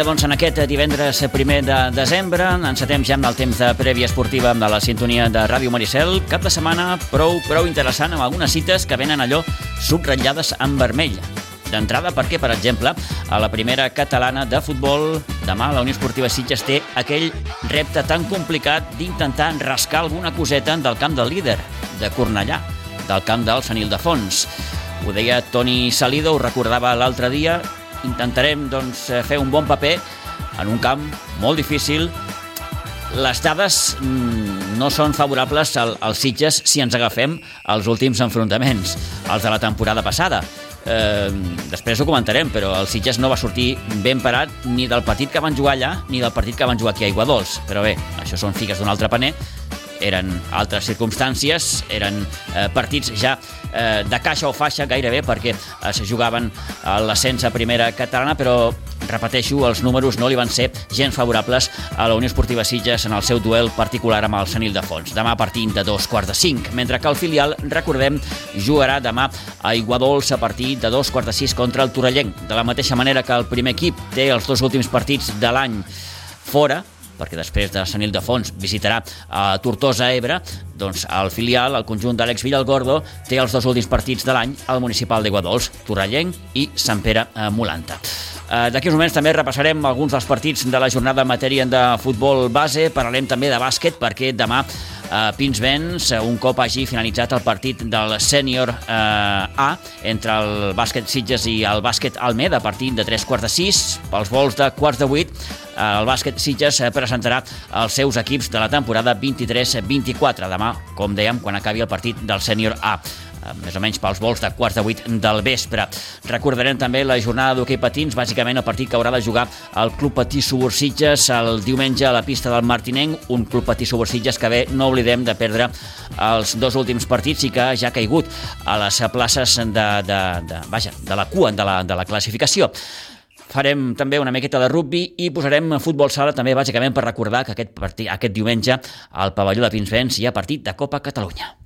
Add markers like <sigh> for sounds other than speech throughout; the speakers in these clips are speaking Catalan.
Vinga, doncs, en aquest divendres primer de desembre encetem ja amb el temps de prèvia esportiva de la sintonia de Ràdio Maricel. Cap de setmana prou, prou interessant amb algunes cites que venen allò subratllades en vermell. D'entrada perquè, per exemple, a la primera catalana de futbol, demà la Unió Esportiva Sitges té aquell repte tan complicat d'intentar rascar alguna coseta del camp del líder, de Cornellà, del camp del Sant Ildefons. Ho deia Toni Salido, ho recordava l'altre dia, intentarem doncs, fer un bon paper en un camp molt difícil. Les dades mm, no són favorables al, als Sitges si ens agafem als últims enfrontaments, els de la temporada passada. Eh, després ho comentarem, però el Sitges no va sortir ben parat ni del partit que van jugar allà ni del partit que van jugar aquí a Iguadols. Però bé, això són figues d'un altre paner eren altres circumstàncies, eren eh, partits ja eh, de caixa o faixa gairebé perquè es jugaven a l'ascens a primera catalana, però repeteixo, els números no li van ser gens favorables a la Unió Esportiva Sitges en el seu duel particular amb el Sant Ildefons. Demà partint de dos quarts de cinc, mentre que el filial, recordem, jugarà demà a Iguadols a partir de dos quarts de sis contra el Torellenc. De la mateixa manera que el primer equip té els dos últims partits de l'any fora, perquè després de Sant Ildefons visitarà a Tortosa Ebre, doncs el filial, el conjunt d'Àlex Villalgordo, té els dos últims partits de l'any al municipal de Guadols, Torrellenc i Sant Pere Molanta. D'aquí uns moments també repassarem alguns dels partits de la jornada en matèria de futbol base, parlarem també de bàsquet, perquè demà a Pinsbens, un cop hagi finalitzat el partit del sènior eh, A entre el bàsquet Sitges i el bàsquet Almeda, a partir de 3 quarts de 6, pels vols de quarts de 8, el bàsquet Sitges presentarà els seus equips de la temporada 23-24, demà, com dèiem, quan acabi el partit del sènior A més o menys pels vols de quarts de vuit del vespre. Recordarem també la jornada d'hoquei patins, bàsicament el partit que haurà de jugar el Club Patí Subursitges el diumenge a la pista del Martinenc, un Club Patí Subursitges que bé, no oblidem de perdre els dos últims partits i que ja ha caigut a les places de, de, de, vaja, de la cua de la, de la classificació. Farem també una miqueta de rugby i posarem futbol sala també bàsicament per recordar que aquest, partit, aquest diumenge al pavelló de Pinsbens hi ha partit de Copa Catalunya.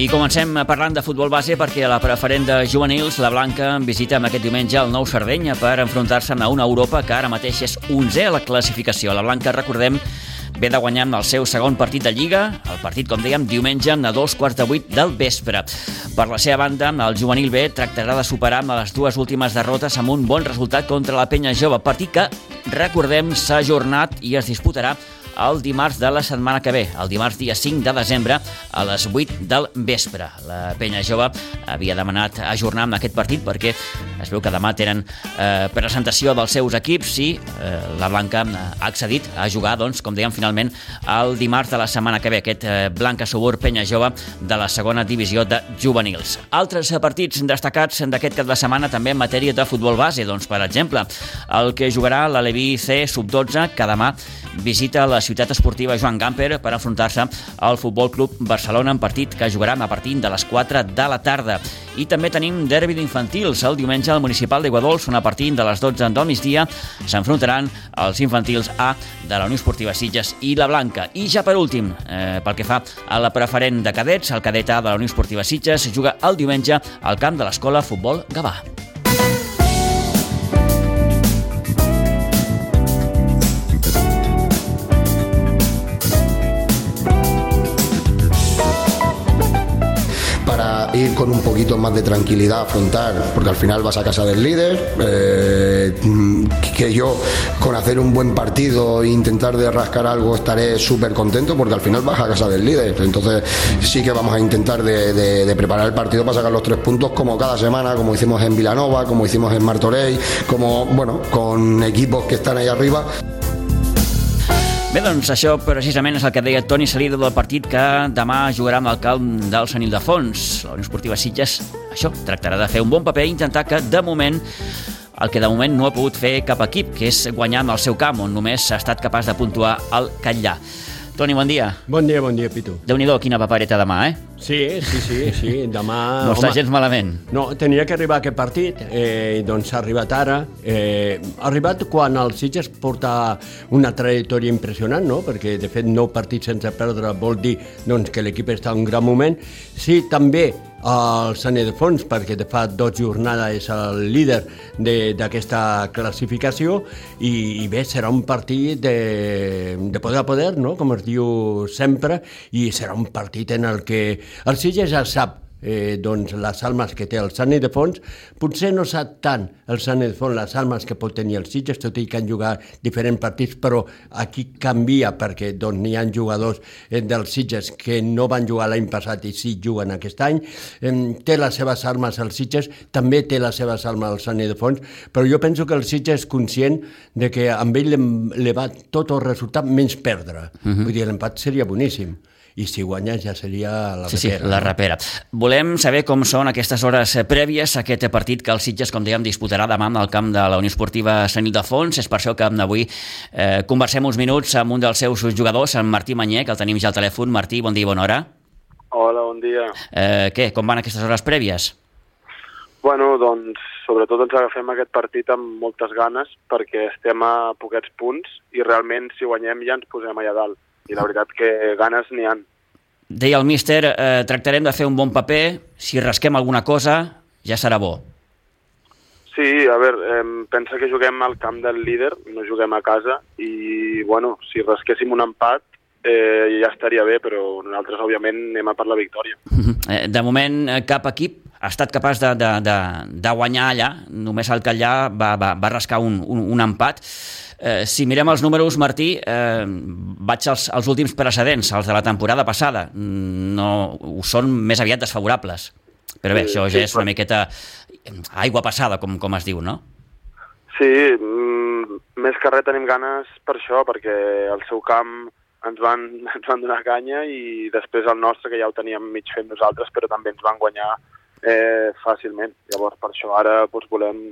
I comencem parlant de futbol base perquè la preferent de juvenils, la Blanca visita amb aquest diumenge el nou Sardenya per enfrontar-se a una Europa que ara mateix és 11 a la classificació. La Blanca, recordem, ve de guanyar el seu segon partit de Lliga, el partit, com dèiem, diumenge a dos quarts de vuit del vespre. Per la seva banda, el juvenil B tractarà de superar amb les dues últimes derrotes amb un bon resultat contra la penya jove, partit que, recordem, s'ha ajornat i es disputarà el dimarts de la setmana que ve, el dimarts dia 5 de desembre a les 8 del vespre. La penya jove havia demanat ajornar amb aquest partit perquè es veu que demà tenen eh, presentació dels seus equips i eh, la Blanca ha accedit a jugar, doncs, com dèiem, finalment el dimarts de la setmana que ve, aquest eh, Blanca Subur Penya Jove de la segona divisió de juvenils. Altres partits destacats d'aquest cap de setmana també en matèria de futbol base, doncs, per exemple, el que jugarà la Levi C sub-12, que demà visita la ciutat esportiva Joan Gamper per enfrontar-se al Futbol Club Barcelona en partit que jugarà a partir de les 4 de la tarda. I també tenim derbi d'infantils el diumenge al municipal d'Iguadols on a partir de les 12 del migdia s'enfrontaran els infantils A de la Unió Esportiva Sitges i la Blanca. I ja per últim, eh, pel que fa a la preferent de cadets, el cadet A de la Unió Esportiva Sitges juga el diumenge al camp de l'escola Futbol Gavà. Ir con un poquito más de tranquilidad a afrontar, porque al final vas a casa del líder, eh, que yo con hacer un buen partido e intentar de rascar algo estaré súper contento, porque al final vas a casa del líder, entonces sí que vamos a intentar de, preparar el partido para sacar los tres puntos como cada semana, como hicimos en Vilanova, como hicimos en Martorell, como, bueno, con equipos que están ahí arriba. Bé, doncs això precisament és el que deia Toni Salido del partit que demà jugarà amb el camp del Sant Ildefons. La Unió Esportiva Sitges, això, tractarà de fer un bon paper i intentar que, de moment, el que de moment no ha pogut fer cap equip, que és guanyar amb el seu camp, on només ha estat capaç de puntuar el Catllà. Toni, bon dia. Bon dia, bon dia, Pitu. déu nhi quina papereta demà, eh? Sí, sí, sí, sí. demà... <laughs> no està gens malament. No, tenia que arribar a aquest partit, eh, doncs ha arribat ara. Eh, ha arribat quan el Sitges porta una trajectòria impressionant, no? Perquè, de fet, nou partits sense perdre vol dir doncs, que l'equip està en un gran moment. Sí, també el Sant Fons, perquè de fa dos jornades és el líder d'aquesta classificació i, i bé, serà un partit de, de poder a poder, no? com es diu sempre, i serà un partit en el que el Sitges ja sap eh, doncs les almes que té el Sant Fons, potser no sap tant el Sant Fons les almes que pot tenir el Sitges, tot i que han jugat diferents partits, però aquí canvia perquè doncs, n'hi ha jugadors eh, dels Sitges que no van jugar l'any passat i sí juguen aquest any. Eh, té les seves armes el Sitges, també té les seves armes el Sant Fons, però jo penso que el Sitges és conscient de que amb ell li va tot el resultat menys perdre. Uh mhm. -huh. Vull dir, l'empat seria boníssim i si guanya ja seria la sí, rapera. Sí, la rapera. Volem saber com són aquestes hores prèvies a aquest partit que el Sitges, com dèiem, disputarà demà al camp de la Unió Esportiva Sant Ildefons. És per això que avui eh, conversem uns minuts amb un dels seus jugadors, en Martí Manyer, que el tenim ja al telèfon. Martí, bon dia i bona hora. Hola, bon dia. Eh, què, com van aquestes hores prèvies? Bueno, doncs, sobretot ens agafem aquest partit amb moltes ganes perquè estem a poquets punts i realment si guanyem ja ens posem allà dalt i la veritat que ganes n'hi han. Deia el míster, eh, tractarem de fer un bon paper, si rasquem alguna cosa ja serà bo. Sí, a veure, eh, pensa que juguem al camp del líder, no juguem a casa, i bueno, si rasquéssim un empat eh, ja estaria bé, però nosaltres òbviament anem a per la victòria. Eh, de moment eh, cap equip ha estat capaç de, de, de, de guanyar allà, només el Callà va, va, va rascar un, un, un empat. Eh, si mirem els números, Martí, eh, vaig als, als últims precedents, els de la temporada passada. No, ho són més aviat desfavorables. Però bé, això ja és una miqueta aigua passada, com, com es diu, no? Sí, mm, més que res tenim ganes per això, perquè el seu camp ens van, <laughs> ens van donar canya i després el nostre, que ja ho teníem mig fet nosaltres, però també ens van guanyar eh, fàcilment. Llavors, per això ara doncs, volem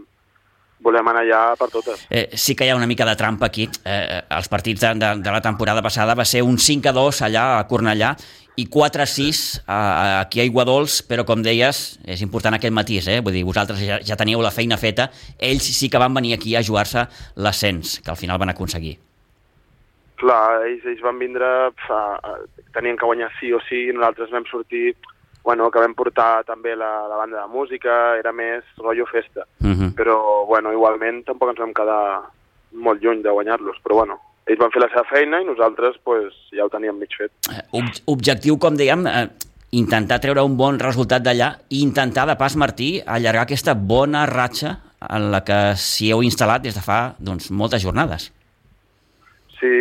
volem anar allà per totes. Eh, sí que hi ha una mica de trampa aquí. Eh, els partits de, de, de la temporada passada va ser un 5 a 2 allà a Cornellà i 4 a 6 a, aquí a Iguadols, però com deies, és important aquest matís, eh? vull dir, vosaltres ja, ja teníeu la feina feta, ells sí que van venir aquí a jugar-se l'ascens, que al final van aconseguir. Clar, ells, ells van vindre, fa, tenien que guanyar sí o sí, nosaltres vam sortir bueno, que vam portar també la, la banda de música, era més rotllo festa. Uh mhm. -huh. Però, bueno, igualment tampoc ens vam quedar molt lluny de guanyar-los, però bueno, ells van fer la seva feina i nosaltres pues, ja ho teníem mig fet. Eh, ob objectiu, com dèiem, eh, intentar treure un bon resultat d'allà i intentar, de pas, Martí, allargar aquesta bona ratxa en la que s'hi heu instal·lat des de fa doncs, moltes jornades. Sí,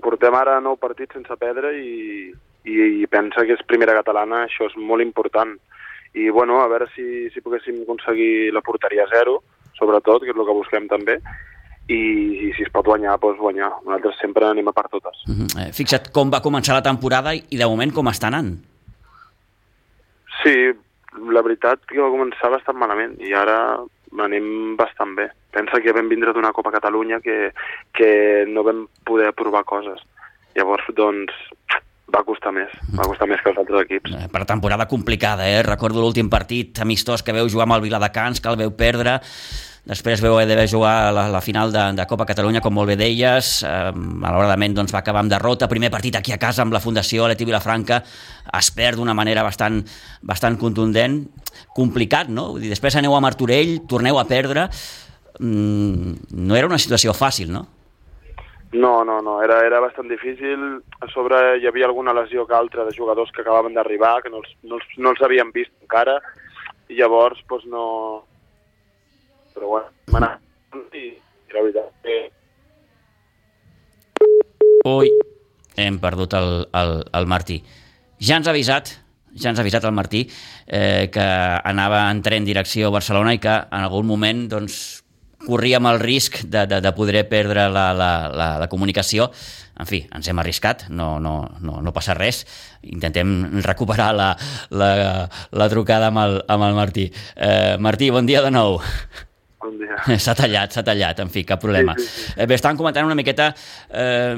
portem ara nou partits sense perdre i, i, i pensa que és primera catalana, això és molt important. I, bueno, a veure si, si poguéssim aconseguir la porteria zero, sobretot, que és el que busquem també, i, i si es pot guanyar, doncs guanyar. Nosaltres sempre anem a per totes. Uh -huh. eh, fixa't com va començar la temporada i de moment com està anant. Sí, la veritat que va començar bastant malament i ara anem bastant bé. Pensa que vam vindre d'una Copa Catalunya que, que no vam poder provar coses. Llavors, doncs, va costar més, va costar més que els altres equips. Eh, per temporada complicada, eh? Recordo l'últim partit amistós que veu jugar amb el Viladecans, que el veu perdre, després veu d'haver jugar la, la final de, de Copa Catalunya, com molt bé deies, eh, malauradament doncs, va acabar amb derrota, primer partit aquí a casa amb la Fundació Leti Vilafranca, es perd d'una manera bastant, bastant contundent, complicat, no? Vull dir, després aneu a Martorell, torneu a perdre, mm, no era una situació fàcil, no? No, no, no, era, era bastant difícil. A sobre hi havia alguna lesió que altra de jugadors que acabaven d'arribar, que no els, no, els, no els havien vist encara, i llavors doncs no... Però bueno, hem anat i, i la veritat que... Ui, hem perdut el, el, el Martí. Ja ens ha avisat, ja ens ha avisat el Martí eh, que anava en tren direcció a Barcelona i que en algun moment doncs, corríem el risc de, de, de poder perdre la, la, la, la comunicació. En fi, ens hem arriscat, no, no, no, no passa res. Intentem recuperar la, la, la trucada amb el, amb el Martí. Eh, Martí, bon dia de nou. un dia. <laughs> S'ha tallat, s'ha tallat, en fi, cap problema. Sí, sí, sí. Eh, Bé, estàvem comentant una miqueta eh,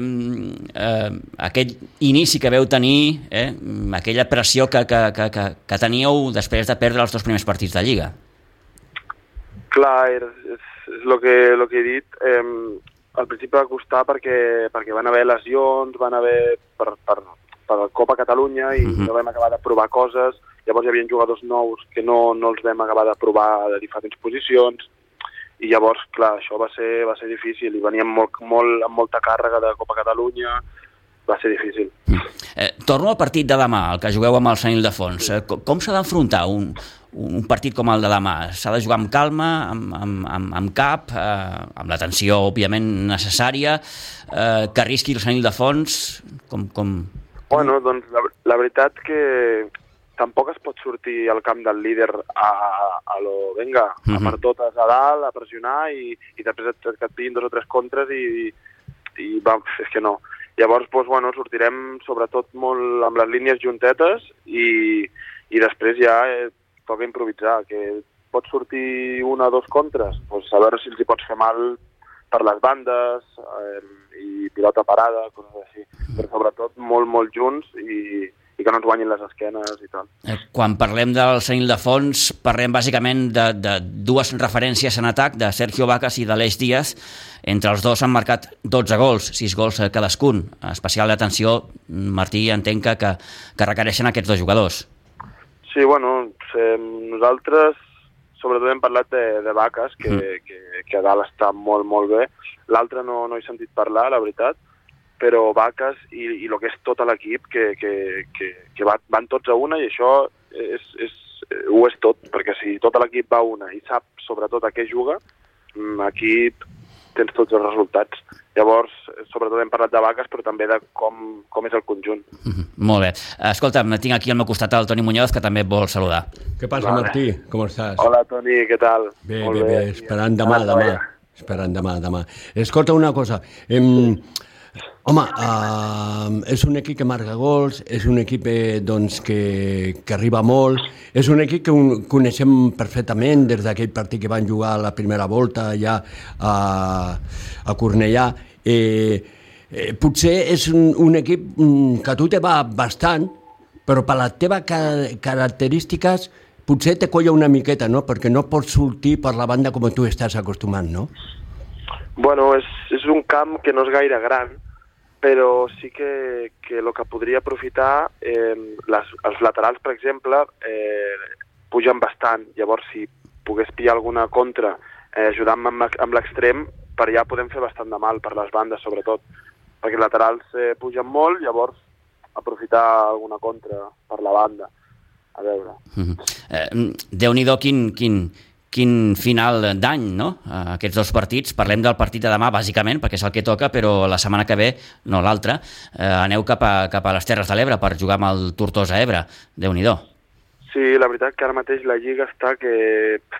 eh, aquest inici que veu tenir, eh, aquella pressió que, que, que, que, que teníeu després de perdre els dos primers partits de Lliga. Clar, és, és, és el, que, el que he dit. Eh, al principi va costar perquè, perquè van haver lesions, van haver per, per, per la Copa Catalunya i uh Mhm. -huh. no vam acabar de provar coses. Llavors hi havia jugadors nous que no, no els vam acabar de provar de diferents posicions i llavors, clar, això va ser, va ser difícil i veníem molt, molt, amb molta càrrega de Copa Catalunya, va ser difícil. Eh, torno al partit de demà, el que jugueu amb el Sant Ildefons. Eh, com com s'ha d'enfrontar un, un partit com el de demà? S'ha de jugar amb calma, amb, amb, amb, amb cap, eh, amb la tensió, òbviament, necessària, eh, que arrisqui el Sant Ildefons? Com, com... Bueno, doncs la, la veritat que tampoc es pot sortir al camp del líder a, a lo, venga, a Mhm. per totes a dalt, a pressionar i, i després et, que et pillin dos o tres contres i, i va, és que no. Llavors, doncs, bueno, sortirem sobretot molt amb les línies juntetes i, i després ja eh, toca improvisar, que pot sortir una o dos contres, doncs a veure si els hi pots fer mal per les bandes eh, i pilota parada, coses així. Però sobretot molt, molt junts i, i que no ens guanyin les esquenes i tal. Eh, Quan parlem del Sant Ildefons, parlem bàsicament de, de dues referències en atac, de Sergio Vacas i d'Aleix Díaz. Entre els dos han marcat 12 gols, 6 gols eh, cadascun. Especial atenció, Martí, entenc que, que, que requereixen aquests dos jugadors. Sí, bueno, eh, nosaltres sobretot hem parlat de, de vaques, que, Mm. que, que a dalt està molt, molt bé. L'altre no, no he sentit parlar, la veritat, però vaques i, i el que és tot l'equip, que, que, que, que va, van tots a una i això és, és, ho és tot, perquè si tot l'equip va a una i sap sobretot a què juga, mm, aquí tens tots els resultats. Llavors, sobretot hem parlat de vaques, però també de com, com és el conjunt. Mhm, Molt bé. Escolta'm, tinc aquí al meu costat el Toni Muñoz, que també et vol saludar. Què passa, Vale. Martí? Com estàs? Hola, Toni, què tal? Bé, Molt bé, bé, aquí. esperant demà, demà. Esperant demà, demà. Escolta una cosa, em, home, uh, és un equip que marca gols, és un equip eh, doncs, que, que arriba molt, és un equip que un, coneixem perfectament des d'aquell partit que van jugar la primera volta allà a, a Cornellà. Eh, eh, potser és un, un equip mm, que a tu te va bastant, però per les teves ca característiques potser te colla una miqueta, no? Perquè no pots sortir per la banda com tu estàs acostumat, no? Bueno, és, és un camp que no és gaire gran, però sí que, que el que podria aprofitar, eh, les, els laterals, per exemple, eh, pugen bastant. Llavors, si pogués pillar alguna contra eh, ajudant amb, amb l'extrem, per allà podem fer bastant de mal, per les bandes sobretot, perquè els laterals eh, pugen molt, llavors aprofitar alguna contra per la banda. A veure. Mhm. Eh, Déu-n'hi-do quin, quin, quin final d'any, no? Eh, Aquests dos partits. Parlem del partit de demà, bàsicament, perquè és el que toca, però la setmana que ve, no l'altra, eh, aneu cap a, cap a les Terres de l'Ebre per jugar amb el Tortosa Ebre. Déu-n'hi-do. Sí, la veritat que ara mateix la Lliga està que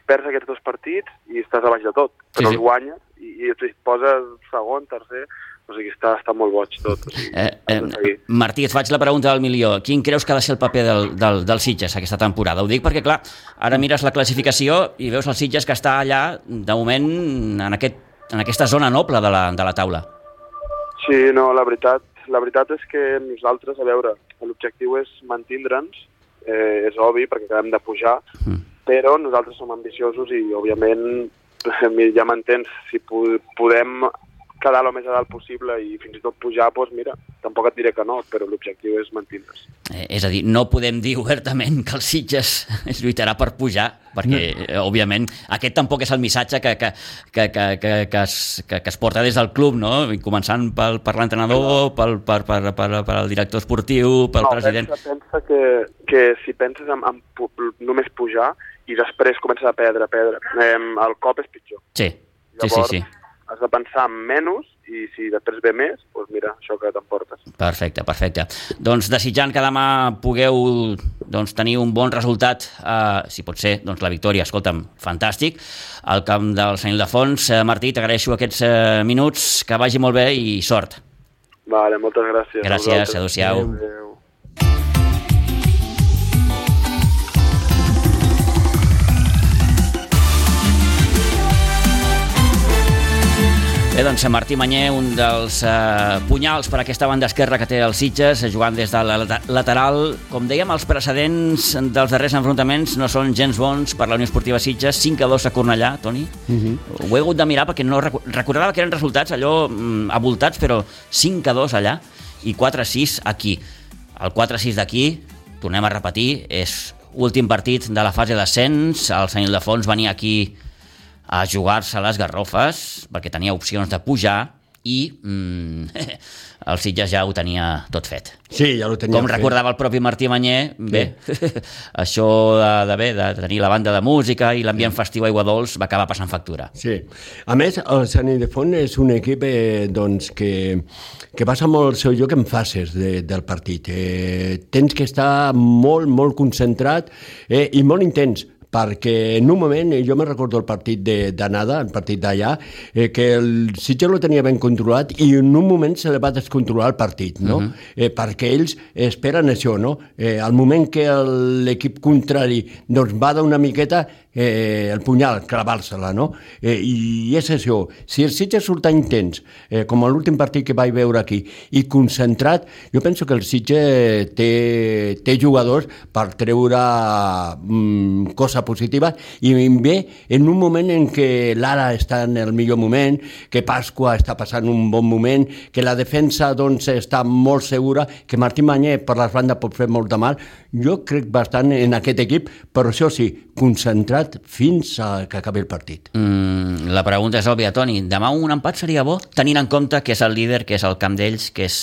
perds aquests dos partits i estàs a baix de tot, Sí, però sí. els guanyes i, i et poses segon, tercer, o sigui, està, està molt boig tot. O sigui, Eh, eh, Martí, et faig la pregunta del milió. Quin creus que ha de ser el paper del, del, del Sitges aquesta temporada? Ho dic perquè, clar, ara mires la classificació i veus el Sitges que està allà, de moment, en, aquest, en aquesta zona noble de la, de la taula. Sí, no, la veritat, la veritat és que nosaltres, a veure, l'objectiu és mantindre'ns, eh, és obvi perquè acabem de pujar, Mm. però nosaltres som ambiciosos i, òbviament, <laughs> ja m'entens, si po podem quedar el més a dalt possible i fins i tot pujar, doncs mira, tampoc et diré que no, però l'objectiu és mantindre's. Eh, és a dir, no podem dir obertament que el Sitges <laughs> es lluitarà per pujar, perquè, eh, òbviament, aquest tampoc és el missatge que, que, que, que, que, que, es, que, que es porta des del club, no? Començant pel, per l'entrenador, pel, per, per, per, per el director esportiu, pel no, president... Pensa, pensa que, que si penses en, en pu només pujar i després comences a perdre, a perdre, eh, el cop és pitjor. Sí, sí, sí, Llavors, sí. Has de pensar en menys i si després ve més, doncs mira, això que t'emportes. Perfecte, perfecte. Doncs desitjant que demà pugueu doncs, tenir un bon resultat, eh, si pot ser doncs, la victòria, escolta'm, fantàstic, al camp del Sant Ildefons. Eh, Martí, t'agraeixo aquests eh, minuts, que vagi molt bé i sort. Vale, moltes gràcies. Gràcies, adéu-siau. Adéu. Doncs Martí Manyer, un dels eh, punyals per aquesta banda esquerra que té els Sitges, jugant des de la lateral. Com dèiem, els precedents dels darrers enfrontaments no són gens bons per la Unió Esportiva Sitges. 5 a 2 a Cornellà, Toni. Uh mhm. -huh. Ho he hagut de mirar perquè no recordava que eren resultats allò mm, avoltats, però 5 a 2 allà i 4 a 6 aquí. El 4 a 6 d'aquí, tornem a repetir, és últim partit de la fase d'ascens. El Sant Ildefons venia aquí a jugar-se les garrofes perquè tenia opcions de pujar i mm, <laughs> el Sitges ja ho tenia tot fet. Sí, ja ho tenia Com fet. recordava el propi Martí Manyer, bé, sí. <laughs> això de, de, bé, de tenir la banda de música i l'ambient sí. festiu Aigua Dols va acabar passant factura. Sí. A més, el Sant Ildefons és un equip eh, doncs, que, que passa molt el seu lloc en fases de, del partit. Eh, tens que estar molt, molt concentrat eh, i molt intens perquè en un moment, jo me recordo el partit d'anada, el partit d'allà, eh, que el Sitges lo tenia ben controlat i en un moment se li va descontrolar el partit, no? Uh mhm. -huh. eh, perquè ells esperen això, no? Eh, al moment que l'equip contrari doncs, va d'una miqueta, eh, el punyal, clavar-se-la, no? Eh, I és això. Si el Sitges surt intens, eh, com l'últim partit que vaig veure aquí, i concentrat, jo penso que el Sitges té, té jugadors per treure mm, cosa positiva i ve en un moment en què l'Ara està en el millor moment, que Pasqua està passant un bon moment, que la defensa doncs, està molt segura, que Martí Manyer per les bandes pot fer molt de mal. Jo crec bastant en aquest equip, però això sí, concentrat fins a que acabi el partit. Mm, la pregunta és òbvia, Toni. Demà un empat seria bo, tenint en compte que és el líder, que és el camp d'ells, que és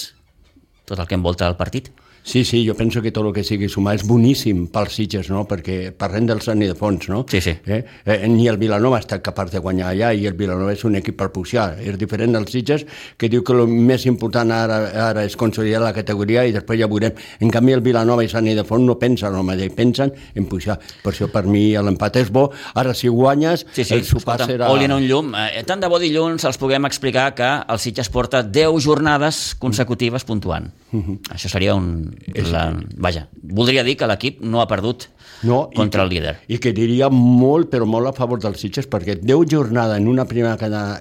tot el que envolta el partit? Sí, sí, jo penso que tot el que sigui sumar és boníssim pels Sitges, no? perquè parlem del Sant Ildefons, no? Sí, sí. Eh? Eh, ni el Vilanova ha estat capaç de guanyar allà i el Vilanova és un equip per pujar. És diferent dels Sitges, que diu que el més important ara, ara és consolidar la categoria i després ja veurem. En canvi, el Vilanova i Sant Ildefons no pensen el mateix, pensen en pujar. Per això, per mi, l'empat és bo. Ara, si guanyes, sí, sí, el sopar escolta, serà... Oli en un llum. Eh, tant de bo dilluns els puguem explicar que el Sitges porta 10 jornades consecutives puntuant. Mhm. -huh. Això seria un... És... La vaja, voldria dir que l'equip no ha perdut no, contra i, el líder. I que diria molt, però molt a favor dels Sitges, perquè 10 jornades en una primera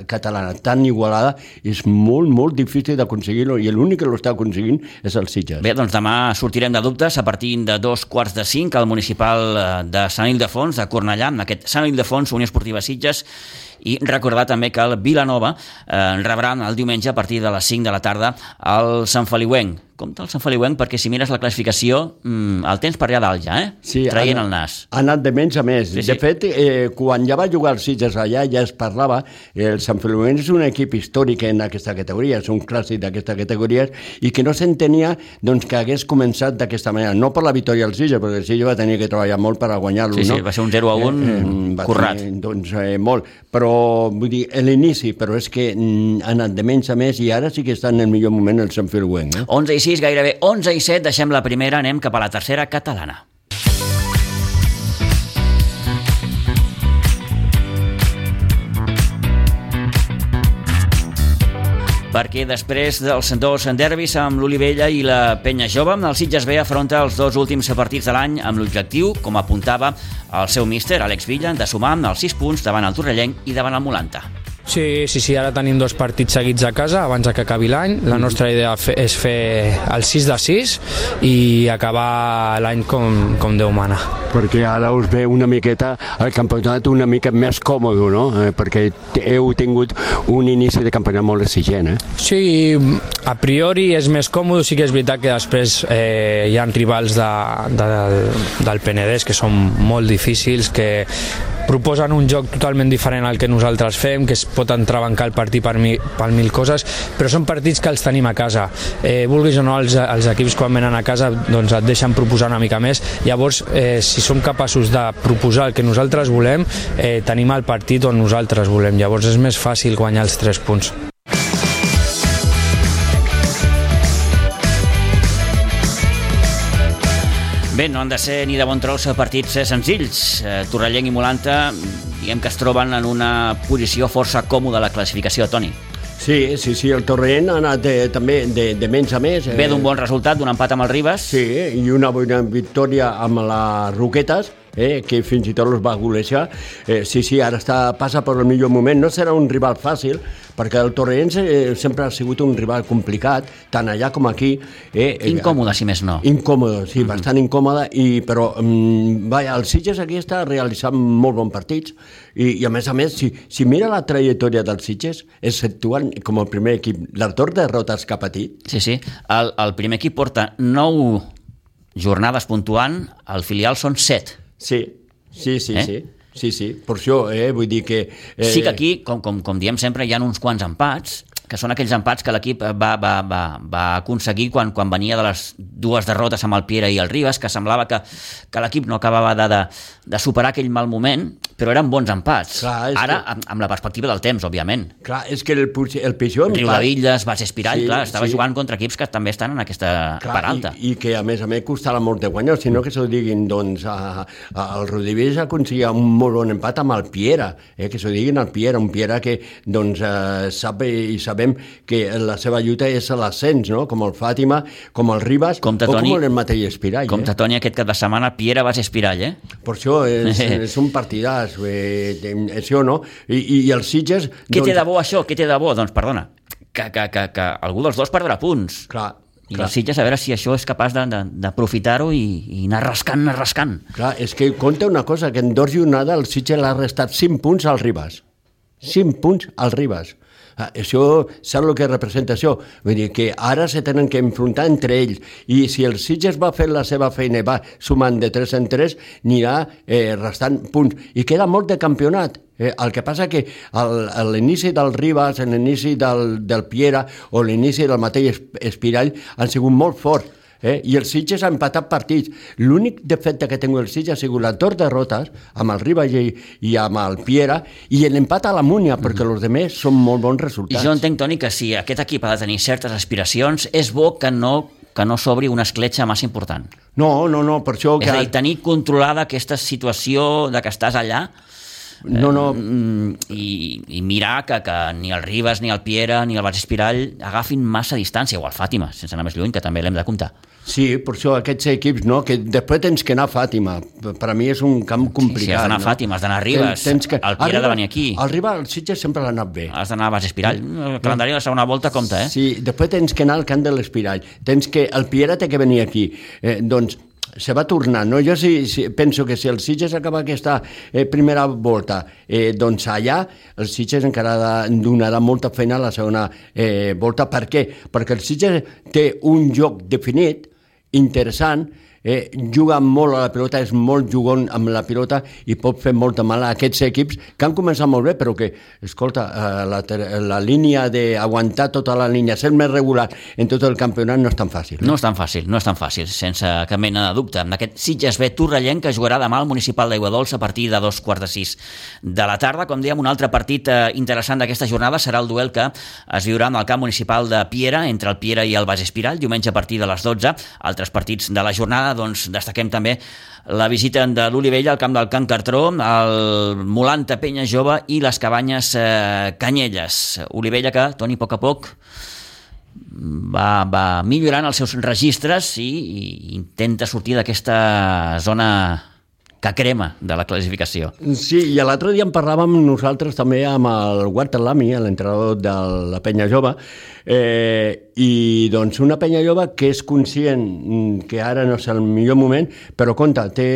catalana tan igualada és molt, molt difícil d'aconseguir-ho i l'únic que l'està aconseguint és el Sitges. Bé, doncs demà sortirem de dubtes a partir de dos quarts de cinc al municipal eh, de Sant Ildefons, de Cornellà, amb aquest Sant Ildefons, Unió Esportiva Sitges, i recordar també que el Vilanova eh, rebrà el diumenge a partir de les 5 de la tarda el Sant Feliuenc, compte el Sant Feliuenc perquè si mires la classificació mmm, el tens per allà dalt ja, eh? Sí, traient el nas. Ha anat de menys a més. Sí, sí. De fet, eh, quan ja va jugar el Sitges allà ja es parlava, el Sant Feliuenc és un equip històric en aquesta categoria, és un clàssic d'aquesta categoria i que no s'entenia doncs, que hagués començat d'aquesta manera, no per la victòria del Sitges, perquè el Sitges va tenir que treballar molt per a guanyar-lo, sí, sí, no? va ser un 0 a 1 eh, eh, currat. Tenir, doncs eh, molt, però vull dir, l'inici, però és que mm, ha anat de menys a més i ara sí que està en el millor moment el Sant Feliuenc. Eh? 11 i 6, gairebé 11 i 7, deixem la primera, anem cap a la tercera catalana. Perquè després dels dos derbis amb l'Olivella i la Penya Jove, el Sitges B afronta els dos últims partits de l'any amb l'objectiu, com apuntava el seu míster, Àlex Villa, de sumar els 6 punts davant el Torrellenc i davant el Molanta. Sí, sí, sí, ara tenim dos partits seguits a casa abans que acabi l'any. La mm. nostra idea és fer el 6 de 6 i acabar l'any com, com Déu mana. Perquè ara us ve una miqueta el campionat una mica més còmode, no? Eh, perquè heu tingut un inici de campionat molt exigent, eh? Sí, a priori és més còmode, sí que és veritat que després eh, hi ha rivals de, de, del Penedès que són molt difícils, que proposen un joc totalment diferent al que nosaltres fem, que es pot entrebancar el partit per, mi, per mil coses, però són partits que els tenim a casa. Eh, vulguis o no, els, els equips quan venen a casa doncs et deixen proposar una mica més. Llavors, eh, si som capaços de proposar el que nosaltres volem, eh, tenim el partit on nosaltres volem. Llavors és més fàcil guanyar els tres punts. Bé, no han de ser ni de bon tros partits senzills. Eh, Torrellenc i Molanta, diguem que es troben en una posició força còmoda a la classificació, Toni. Sí, sí, sí, el Torrent ha anat de, també de, de menys a més. Eh. Ve d'un bon resultat, d'un empat amb el Ribas. Sí, i una bona victòria amb les Roquetes, eh, que fins i tot els va golejar. Eh, sí, sí, ara està, passa per el millor moment. No serà un rival fàcil, perquè el Torrents eh, sempre ha sigut un rival complicat, tant allà com aquí. Eh, incòmode, si més no. Incòmode, sí, mm -hmm. bastant incòmode, i, però mm, vaja, el Sitges aquí està realitzant molt bons partits, i, i a més a més, si, si mira la trajectòria dels Sitges, exceptuant com el primer equip, l'autor de derrotes que ha patit. Sí, sí, el, el primer equip porta 9 jornades puntuant, el filial són 7. Sí, sí, sí, eh? sí. Sí, sí, per això, eh, vull dir que... Eh... Sí que aquí, com, com, com diem sempre, hi ha uns quants empats, que són aquells empats que l'equip va, va, va, va aconseguir quan, quan venia de les dues derrotes amb el Piera i el Ribas, que semblava que, que l'equip no acabava de, de, de superar aquell mal moment, però eren bons empats. Clar, Ara, que... amb, amb la perspectiva del temps, òbviament. Clar, és que el, el pitjor empat... Riudevilles, Bas Espirall, sí, clar, estava sí. jugant contra equips que també estan en aquesta clar, part alta. I, I que, a més a més, costava molt de guanyar, sinó que s'ho diguin, doncs, a, a, el Riudevilles aconseguia un molt bon empat amb el Piera, eh, que s'ho diguin al Piera, un Piera que, doncs, eh, sap i sabem que la seva lluita és a l'ascens, no?, com el Fàtima, com el Ribas, com o com el mateix Espirall. Com eh? Toni aquest cap de setmana, Piera, Bas Espirall, eh? Per això és, <laughs> és un partidàs eh, això no, i, i els Sitges... Què doncs... té de bo això? Què té de bo? Doncs perdona, que, que, que, que algú dels dos perdrà punts. Clar, i Clar. els Sitges a veure si això és capaç d'aprofitar-ho i, i anar rascant, anar rascant. Clar, és que compta una cosa, que en dos jornades el Sitges l'ha restat 5 punts al Ribas. 5 punts al Ribas. Ah, això, saps el que representa això? Vull dir que ara se tenen que enfrontar entre ells i si el Sitges va fer la seva feina i va sumant de 3 en 3, anirà eh, restant punts. I queda molt de campionat. Eh, el que passa que a l'inici del Ribas, a l'inici del, del Piera o l'inici del mateix Espirall han sigut molt forts eh? i el Sitges ha empatat partits. L'únic defecte que tinc el Sitges ha sigut les dues derrotes amb el Ribagé i amb el Piera i l'empat a la Múnia, mm. perquè els altres són molt bons resultats. I jo entenc, Toni, que si aquest equip ha de tenir certes aspiracions, és bo que no que no s'obri una escletxa massa important. No, no, no, per això... És que... a dir, tenir controlada aquesta situació de que estàs allà, no, no. Eh, i, i mirar que, que ni el Ribas, ni el Piera, ni el Bas Espirall agafin massa distància, o el Fàtima, sense anar més lluny, que també l'hem de comptar. Sí, per això aquests equips, no? que després tens que anar a Fàtima. Per a mi és un camp complicat. Sí, sí has d'anar a Fàtima, has d'anar a Ribes, tens, tens que... el Piera ha de venir aquí. El Riba, el Sitges sempre l'ha anat bé. Has d'anar a Bas Espirall. El calendari de la segona volta compta, eh? Sí, després tens que anar al camp de l'Espirall. Tens que... El Piera té que venir aquí. Eh, doncs se va tornar. No? Jo sí, sí, penso que si el Sitges acaba aquesta eh, primera volta, eh, doncs allà el Sitges encara donarà molta feina a la segona eh, volta. Per què? Perquè el Sitges té un joc definit, interessant, eh, juga molt a la pilota, és molt jugon amb la pilota i pot fer molta mal a aquests equips que han començat molt bé, però que, escolta, eh, la, la línia d'aguantar tota la línia, ser més regular en tot el campionat no és tan fàcil. Eh? No és tan fàcil, no és tan fàcil, sense cap mena de dubte. Amb aquest Sitges B Torrellenc que jugarà demà al Municipal d'Aigua Dolça a partir de dos quarts de sis de la tarda. Com dèiem, un altre partit eh, interessant d'aquesta jornada serà el duel que es viurà en el camp municipal de Piera, entre el Piera i el Bas Espiral, diumenge a partir de les 12. Altres partits de la jornada doncs, destaquem també la visita de l'Olivella al camp del Can Cartró, el Molanta Penya Jove i les Cabanyes eh, Canyelles. Olivella que, Toni, a poc a poc va, va millorant els seus registres i, i intenta sortir d'aquesta zona que crema de la classificació. Sí, i l'altre dia en parlàvem nosaltres també amb el Walter Lamy, l'entrenador de la penya jove, eh, i doncs una penya jove que és conscient que ara no és el millor moment, però compte, té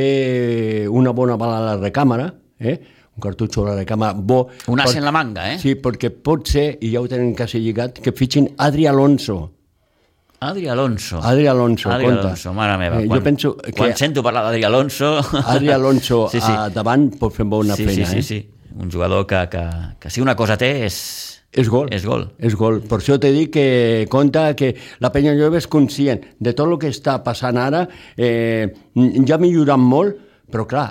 una bona bala a la recàmera, eh? un cartutxo a la recàmera bo. Un as en la manga, eh? Sí, perquè pot ser, i ja ho tenen quasi lligat, que fitxin Adri Alonso, Adri Alonso. Adri Alonso, Adri compte. Alonso, mare meva. Eh, quan, jo penso que... Quan sento parlar d'Adri Alonso... Adri Alonso <laughs> sí, sí. a davant pot fer bona sí, feina, sí, sí, eh? Sí, sí, Un jugador que, que, que si una cosa té és... És gol. És gol. És gol. Per això t'he dit que compta que la penya jove és conscient de tot el que està passant ara. Eh, ja ha millorat molt, però clar,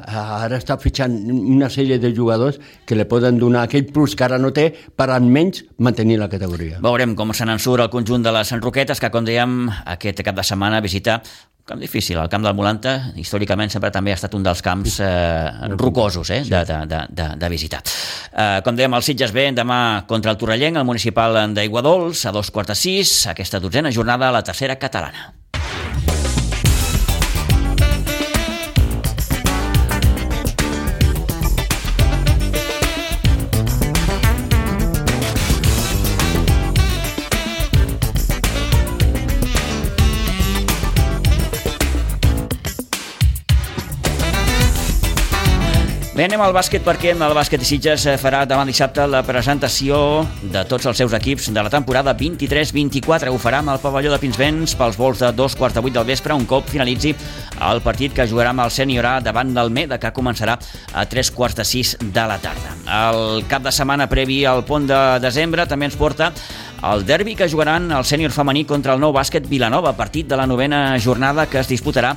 ara està fitxant una sèrie de jugadors que li poden donar aquell plus que ara no té per almenys mantenir la categoria. Veurem com se n'en surt el conjunt de les Roquetes, que com dèiem aquest cap de setmana visita camp difícil, el camp del Molanta històricament sempre també ha estat un dels camps eh, rocosos eh, de, de, de, de, de visitar. Eh, com dèiem, el Sitges B demà contra el Torrellenc, el municipal d'Aiguadols, a dos quarts de sis, aquesta dotzena jornada a la tercera catalana. Bé, anem al bàsquet perquè el bàsquet de Sitges eh, farà demà dissabte la presentació de tots els seus equips de la temporada 23-24. Ho farà amb el pavelló de Pinsbens pels vols de dos quarts de vuit del vespre, un cop finalitzi el partit que jugarà amb el sènior A davant Meda, que començarà a tres quarts de sis de la tarda. El cap de setmana previ al pont de desembre també ens porta el derbi que jugaran el sènior femení contra el nou bàsquet Vilanova, partit de la novena jornada que es disputarà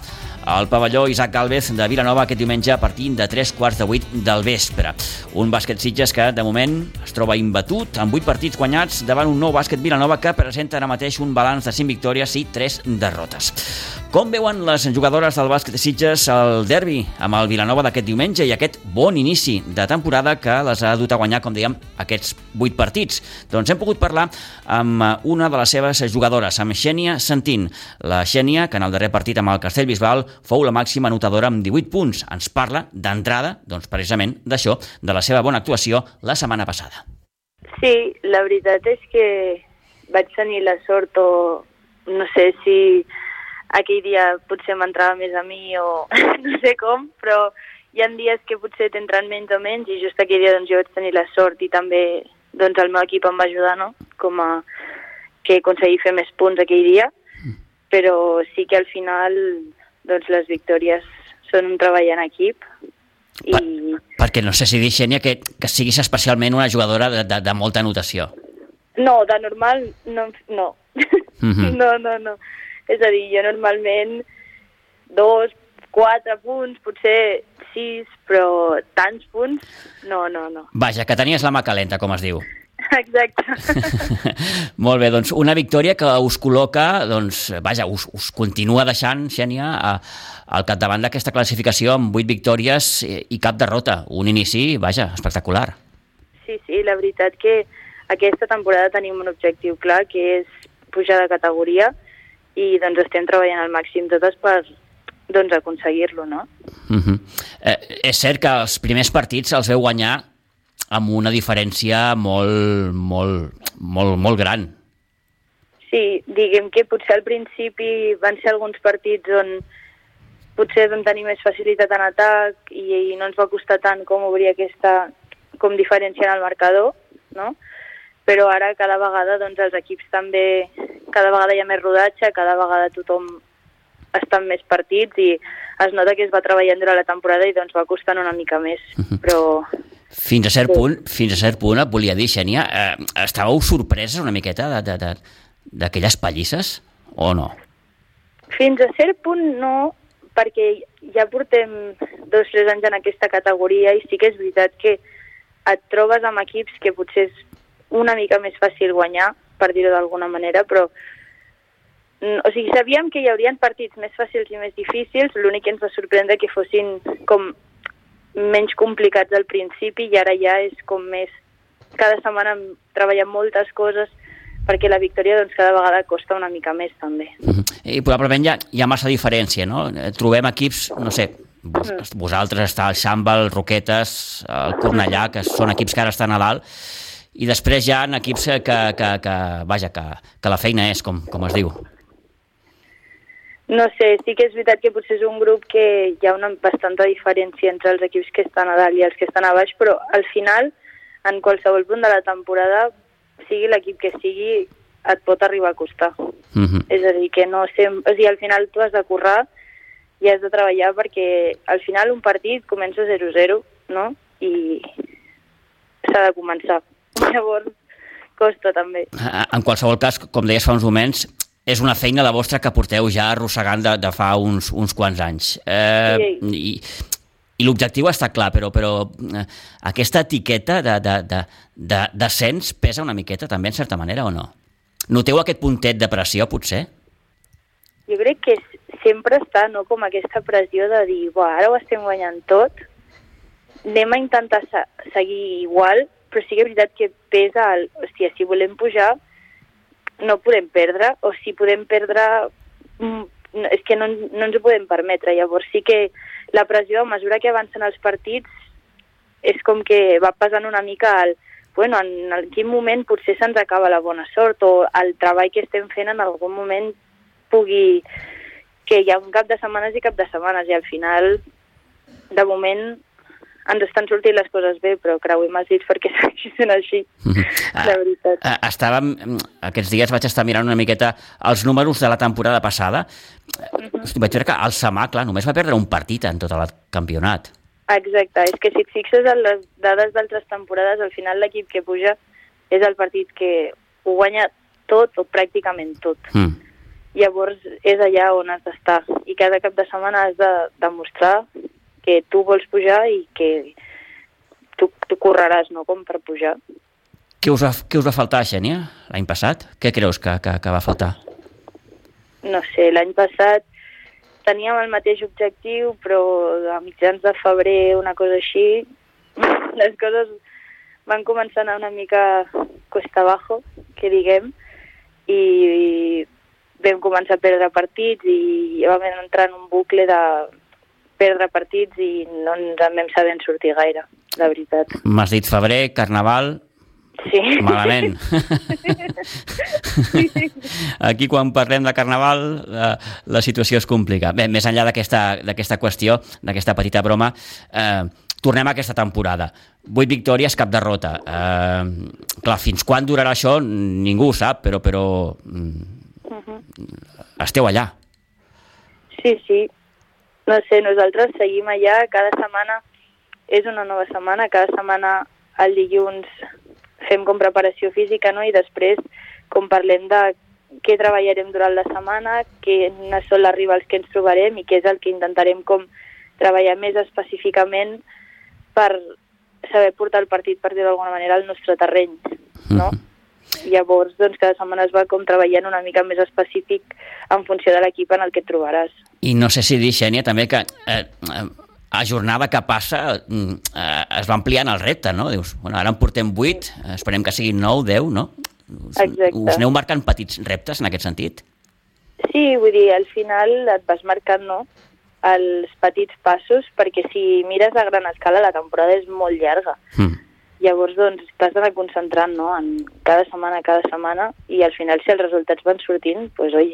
al pavelló Isaac Galvez de Vilanova aquest diumenge a partir de 3 quarts de 8 del vespre. Un bàsquet Sitges que, de moment, es troba imbatut amb 8 partits guanyats davant un nou bàsquet Vilanova que presenta ara mateix un balanç de 5 victòries i 3 derrotes. Com veuen les jugadores del bàsquet de Sitges el derbi amb el Vilanova d'aquest diumenge i aquest bon inici de temporada que les ha dut a guanyar, com dèiem, aquests 8 partits? Doncs hem pogut parlar amb una de les seves jugadores, amb Xènia Santín. La Xènia, que en el darrer partit amb el Castellbisbal fou la màxima anotadora amb 18 punts. Ens parla d'entrada, doncs precisament d'això, de la seva bona actuació la setmana passada. Sí, la veritat és que vaig tenir la sort o no sé si aquell dia potser m'entrava més a mi o <laughs> no sé com, però hi ha dies que potser t'entren menys o menys i just aquell dia doncs, jo vaig tenir la sort i també doncs, el meu equip em va ajudar no? com a que aconseguir fer més punts aquell dia, mm. però sí que al final doncs les victòries són un treball en equip i... Per, perquè no sé si dir, Xènia, que, que siguis especialment una jugadora de, de, de molta anotació. No, de normal no. No. Mm -hmm. <laughs> no, no, no. És a dir, jo normalment dos, quatre punts, potser sis, però tants punts, no, no, no. Vaja, que tenies la mà calenta, com es diu. <laughs> Exacte. <laughs> Molt bé, doncs una victòria que us col·loca, doncs, vaja, us, us continua deixant, Xènia, a, al capdavant d'aquesta classificació amb 8 victòries i cap derrota. Un inici, vaja, espectacular. Sí, sí, la veritat que aquesta temporada tenim un objectiu clar, que és pujar de categoria i doncs estem treballant al màxim totes per doncs, aconseguir-lo, no? Uh mhm. -huh. eh, és cert que els primers partits els veu guanyar amb una diferència molt, molt, molt, molt gran. Sí, diguem que potser al principi van ser alguns partits on potser vam tenir més facilitat en atac i, i no ens va costar tant com obrir aquesta com diferència en el marcador, no? Però ara cada vegada doncs, els equips també, cada vegada hi ha més rodatge, cada vegada tothom està en més partits i es nota que es va treballant durant la temporada i doncs va costant una mica més, -huh. però fins a cert punt, fins a cert punt, et volia dir, Xènia, eh, estàveu sorpreses una miqueta d'aquelles pallisses o no? Fins a cert punt no, perquè ja portem dos o tres anys en aquesta categoria i sí que és veritat que et trobes amb equips que potser és una mica més fàcil guanyar, per dir-ho d'alguna manera, però o sigui, sabíem que hi haurien partits més fàcils i més difícils, l'únic que ens va sorprendre que fossin com menys complicats al principi i ara ja és com més... Cada setmana treballem moltes coses perquè la victòria doncs, cada vegada costa una mica més també. Uh -huh. I probablement hi ha, hi ha massa diferència, no? Eh, trobem equips, no sé, vos, -huh. vosaltres està el Xamba, el Roquetes, el Cornellà, que són equips que ara estan a dalt, i després hi ha equips que, que, que, vaja, que, que la feina és, com, com es diu. No sé, sí que és veritat que potser és un grup que hi ha una bastanta diferència entre els equips que estan a dalt i els que estan a baix, però al final, en qualsevol punt de la temporada, sigui l'equip que sigui, et pot arribar a costar. Uh mhm. -huh. És a dir, que no sempre... O sigui, al final tu has de currar i has de treballar perquè al final un partit comença 0-0, no? I s'ha de començar. <laughs> Llavors, costa també. En qualsevol cas, com deies fa uns moments, és una feina la vostra que porteu ja arrossegant de, de fa uns, uns quants anys. Eh, sí. I, i l'objectiu està clar, però, però eh, aquesta etiqueta de, de, de, de, descens pesa una miqueta també, en certa manera, o no? Noteu aquest puntet de pressió, potser? Jo crec que sempre està no, com aquesta pressió de dir, ara ho estem guanyant tot, anem a intentar seguir igual, però sí que és veritat que pesa, el, hòstia, si volem pujar, no podem perdre, o si podem perdre mm, és que no, no ens ho podem permetre. Llavors sí que la pressió, a mesura que avancen els partits, és com que va passant una mica al, bueno, en quin moment potser se'ns acaba la bona sort o el treball que estem fent en algun moment pugui... que hi ha un cap de setmanes i cap de setmanes i al final, de moment, ens estan sortint les coses bé, però creuem els dits perquè <laughs> segueixi sent així, -hmm. la veritat. Uh, estàvem, aquests dies vaig estar mirant una miqueta els números de la temporada passada. Mm -hmm. Hosti, vaig veure que el Samà, clar, només va perdre un partit en tot el campionat. Exacte, és que si et fixes en les dades d'altres temporades, al final l'equip que puja és el partit que ho guanya tot o pràcticament tot. Mm. Llavors és allà on has d'estar i cada cap de setmana has de demostrar que tu vols pujar i que tu, tu correràs, no?, com per pujar. Què us va, què us va faltar, Xènia, l'any passat? Què creus que, que, que va faltar? No sé, l'any passat teníem el mateix objectiu, però a mitjans de febrer, una cosa així, <laughs> les coses van començar a anar una mica cuesta abajo, que diguem, i, i vam començar a perdre partits i vam entrar en un bucle de perdre partits i no ens en vam saber sortir gaire, la veritat. M'has dit febrer, carnaval... Sí. Malament. sí. <laughs> Aquí, quan parlem de carnaval, la, la situació es complica. Bé, més enllà d'aquesta qüestió, d'aquesta petita broma, eh, tornem a aquesta temporada. Vuit victòries, cap derrota. Eh, clar, fins quan durarà això ningú ho sap, però, però uh -huh. esteu allà. Sí, sí, no sé, nosaltres seguim allà, cada setmana és una nova setmana, cada setmana el dilluns fem com preparació física, no? i després com parlem de què treballarem durant la setmana, quines són les rivals que ens trobarem i què és el que intentarem com treballar més específicament per saber portar el partit, per dir d'alguna manera, al nostre terreny, no? Mm -hmm. Llavors, doncs, cada setmana es va com treballant una mica més específic en funció de l'equip en el que et trobaràs. I no sé si dir, Xènia, també que eh, eh, a jornada que passa mm, eh, es va ampliant el repte, no? Dius, bueno, ara en portem 8, esperem que siguin 9, 10, no? Us, Exacte. us aneu marcant petits reptes en aquest sentit? Sí, vull dir, al final et vas marcant, no?, els petits passos, perquè si mires a gran escala la temporada és molt llarga. Mm Llavors, doncs, t'has d'anar concentrant, no?, en cada setmana, cada setmana, i al final, si els resultats van sortint, doncs, pues, oi,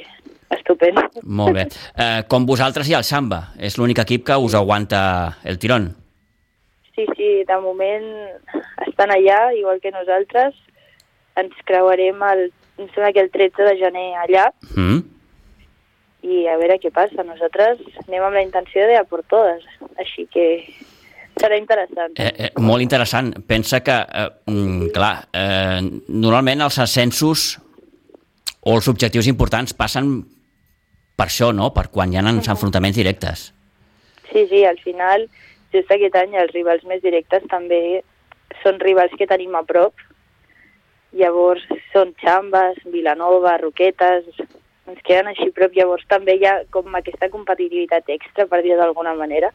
estupend. Molt bé. Eh, com vosaltres ha el Samba, és l'únic equip que us aguanta el tirón. Sí, sí, de moment estan allà, igual que nosaltres, ens creuarem el, em sembla que el 13 de gener allà, mm. i a veure què passa. Nosaltres anem amb la intenció de a por totes, així que Serà interessant. Eh, eh, molt interessant. Pensa que, eh, mm, clar, eh, normalment els ascensos o els objectius importants passen per això, no?, per quan hi ha els enfrontaments directes. Sí, sí, al final, just aquest any, els rivals més directes també són rivals que tenim a prop. Llavors, són Xambes, Vilanova, Roquetes, ens queden així prop. Llavors, també hi ha com aquesta competitivitat extra, per dir d'alguna manera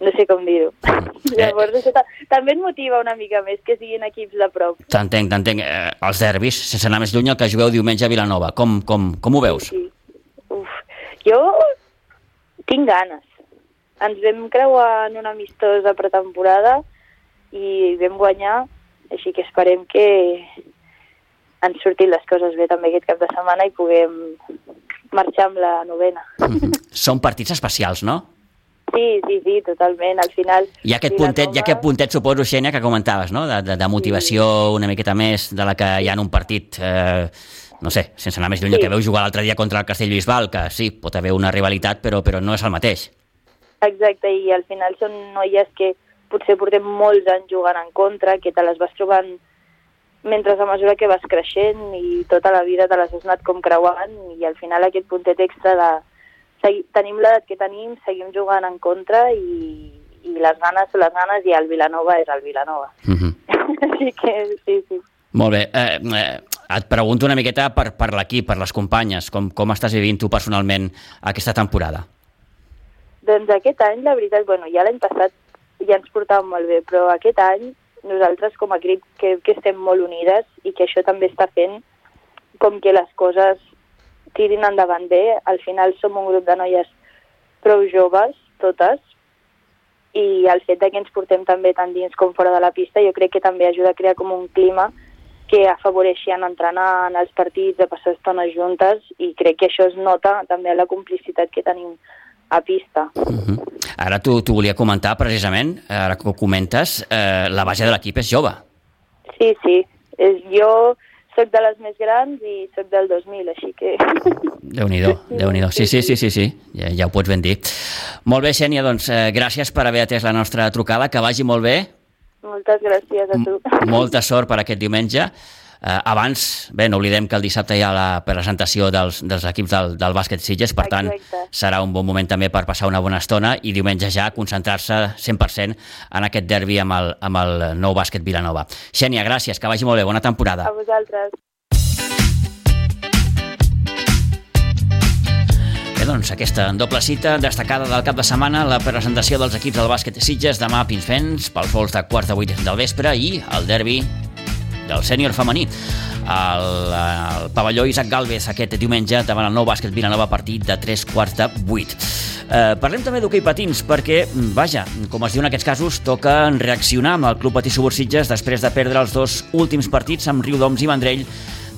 no sé com dir-ho. <laughs> Eh. Llavors, això també et motiva una mica més que siguin equips de prop. T'entenc, t'entenc. Eh, els derbis, sense anar més lluny, el que jugueu diumenge a Vilanova, com, com, com ho veus? Sí, sí. Uf. Jo tinc ganes. Ens vam creuar en una amistosa pretemporada i vam guanyar, així que esperem que han sortit les coses bé també aquest cap de setmana i puguem marxar amb la novena. <laughs> Són partits especials, no? Sí, sí, sí, totalment. Al final... Ha aquest puntet, nova... hi ha aquest puntet suposo, Xènia, que comentaves, no? De, de, de motivació sí. una miqueta més de la que hi ha en un partit, eh, no sé, sense anar més lluny, sí. que veu jugar l'altre dia contra el Castellbisbal, que sí, pot haver una rivalitat, però, però no és el mateix. Exacte, i al final són noies que potser portem molts anys jugant en contra, que te les vas trobant mentre a mesura que vas creixent i tota la vida te les has anat com creuant i al final aquest puntet extra de segui, tenim l'edat que tenim, seguim jugant en contra i, i les ganes són les ganes i el Vilanova és el Vilanova. Uh mhm. -huh. <laughs> Així que sí, sí. Molt bé. Eh, eh, et pregunto una miqueta per, per l'equip, per les companyes, com, com estàs vivint tu personalment aquesta temporada? Doncs aquest any, la veritat, bueno, ja l'any passat ja ens portàvem molt bé, però aquest any nosaltres com a equip crec que estem molt unides i que això també està fent com que les coses tirin endavant bé. Al final som un grup de noies prou joves, totes, i el fet de que ens portem també tant dins com fora de la pista jo crec que també ajuda a crear com un clima que afavoreixi en entrenar en els partits, de passar estona juntes i crec que això es nota també la complicitat que tenim a pista. Uh -huh. Ara t'ho volia comentar precisament, ara que ho comentes, eh, la base de l'equip és jove. Sí, sí. És, jo sóc de les més grans i sóc del 2000, així que... Déu-n'hi-do, déu nhi déu Sí, sí, sí, sí, sí. Ja, ja ho pots ben dir. Molt bé, Xènia, doncs eh, gràcies per haver atès la nostra trucada, que vagi molt bé. Moltes gràcies a tu. M molta sort per aquest diumenge. Eh, abans, bé, no oblidem que el dissabte hi ha la presentació dels, dels equips del, del bàsquet Sitges, per tant, Exacte. serà un bon moment també per passar una bona estona i diumenge ja concentrar-se 100% en aquest derbi amb el, amb el nou bàsquet Vilanova. Xènia, gràcies, que vagi molt bé, bona temporada. A vosaltres. Doncs, aquesta doble cita destacada del cap de setmana, la presentació dels equips del bàsquet Sitges demà a Pinsfens, pels vols de quart de vuit del vespre i el derbi del sènior femení. El, el pavelló Isaac Galvez aquest diumenge davant el nou bàsquet Vilanova partit de 3 quarts de 8. Eh, parlem també d'hoquei patins perquè, vaja, com es diu en aquests casos, toca reaccionar amb el Club Patí Subursitges després de perdre els dos últims partits amb Riudoms i Vendrell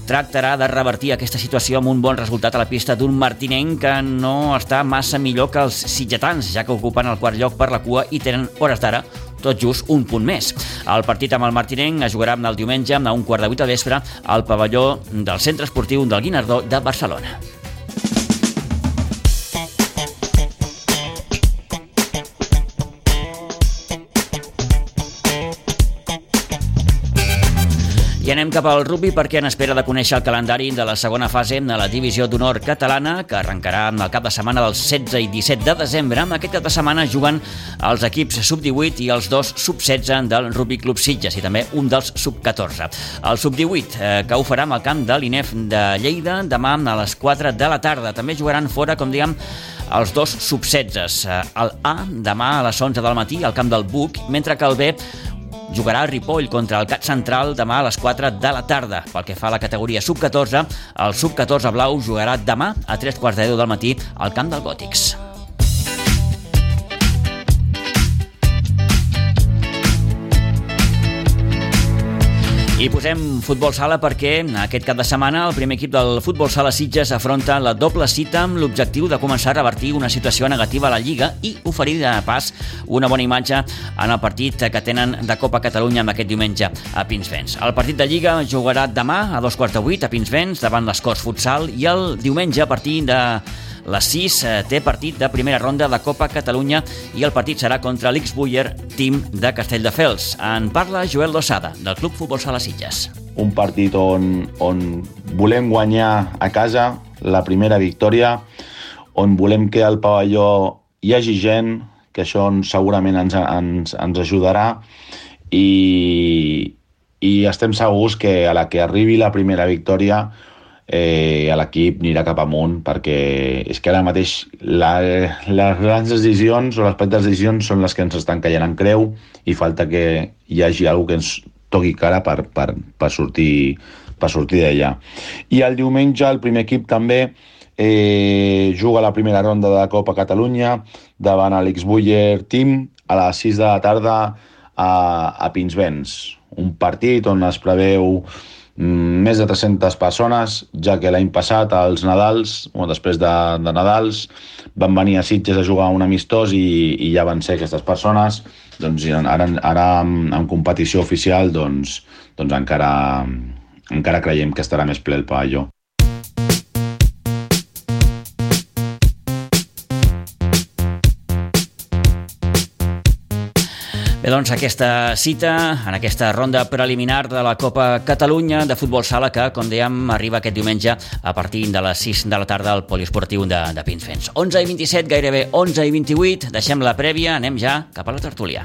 tractarà de revertir aquesta situació amb un bon resultat a la pista d'un martinenc que no està massa millor que els sitgetans, ja que ocupen el quart lloc per la cua i tenen hores d'ara tot just un punt més. El partit amb el Martinenc es jugarà el diumenge a un quart de vuit de vespre al pavelló del Centre Esportiu del Guinardó de Barcelona. Anem cap al rugby perquè en espera de conèixer el calendari de la segona fase de la divisió d'honor catalana, que arrencarà amb el cap de setmana del 16 i 17 de desembre. Amb aquest cap de setmana juguen els equips sub-18 i els dos sub-16 del Rugby Club Sitges i també un dels sub-14. El sub-18, eh, que ho farà amb el camp de l'INEF de Lleida demà a les 4 de la tarda. També jugaran fora, com diguem, els dos sub-16. Eh, el A demà a les 11 del matí al camp del Buc, mentre que el B jugarà el Ripoll contra el Cat Central demà a les 4 de la tarda. Pel que fa a la categoria sub-14, el sub-14 blau jugarà demà a 3 quarts de 10 del matí al camp del Gòtics. I posem futbol sala perquè aquest cap de setmana el primer equip del futbol sala Sitges afronta la doble cita amb l'objectiu de començar a revertir una situació negativa a la Lliga i oferir de pas una bona imatge en el partit que tenen de Copa Catalunya amb aquest diumenge a Pinsbens. El partit de Lliga jugarà demà a dos quarts de vuit a Pinsbens davant l'Escors Futsal i el diumenge a partir de les 6 eh, té partit de primera ronda de Copa Catalunya i el partit serà contra l'X-Buller Team de Castelldefels. En parla Joel Dosada, del Club Futbol Sala Sitges. Un partit on, on volem guanyar a casa la primera victòria, on volem que al pavelló hi hagi gent, que això segurament ens, ens, ens ajudarà i, i estem segurs que a la que arribi la primera victòria eh, l'equip anirà cap amunt perquè és que ara mateix la, les grans decisions o les petites decisions són les que ens estan caient en creu i falta que hi hagi alguna que ens toqui cara per, per, per sortir, per sortir d'allà. I el diumenge el primer equip també eh, juga la primera ronda de Copa Catalunya davant l'X-Buller Team a les 6 de la tarda a, a Pinsbens. Un partit on es preveu més de 300 persones, ja que l'any passat, als Nadals, o després de, de Nadals, van venir a Sitges a jugar un amistós i, i ja van ser aquestes persones. Doncs ara, ara en, en competició oficial doncs, doncs encara, encara creiem que estarà més ple el pavelló. Doncs aquesta cita, en aquesta ronda preliminar de la Copa Catalunya de futbol sala que, com dèiem, arriba aquest diumenge a partir de les 6 de la tarda al poliesportiu de, de Pinsfens. 11 i 27, gairebé 11 i 28, deixem la prèvia, anem ja cap a la tertúlia.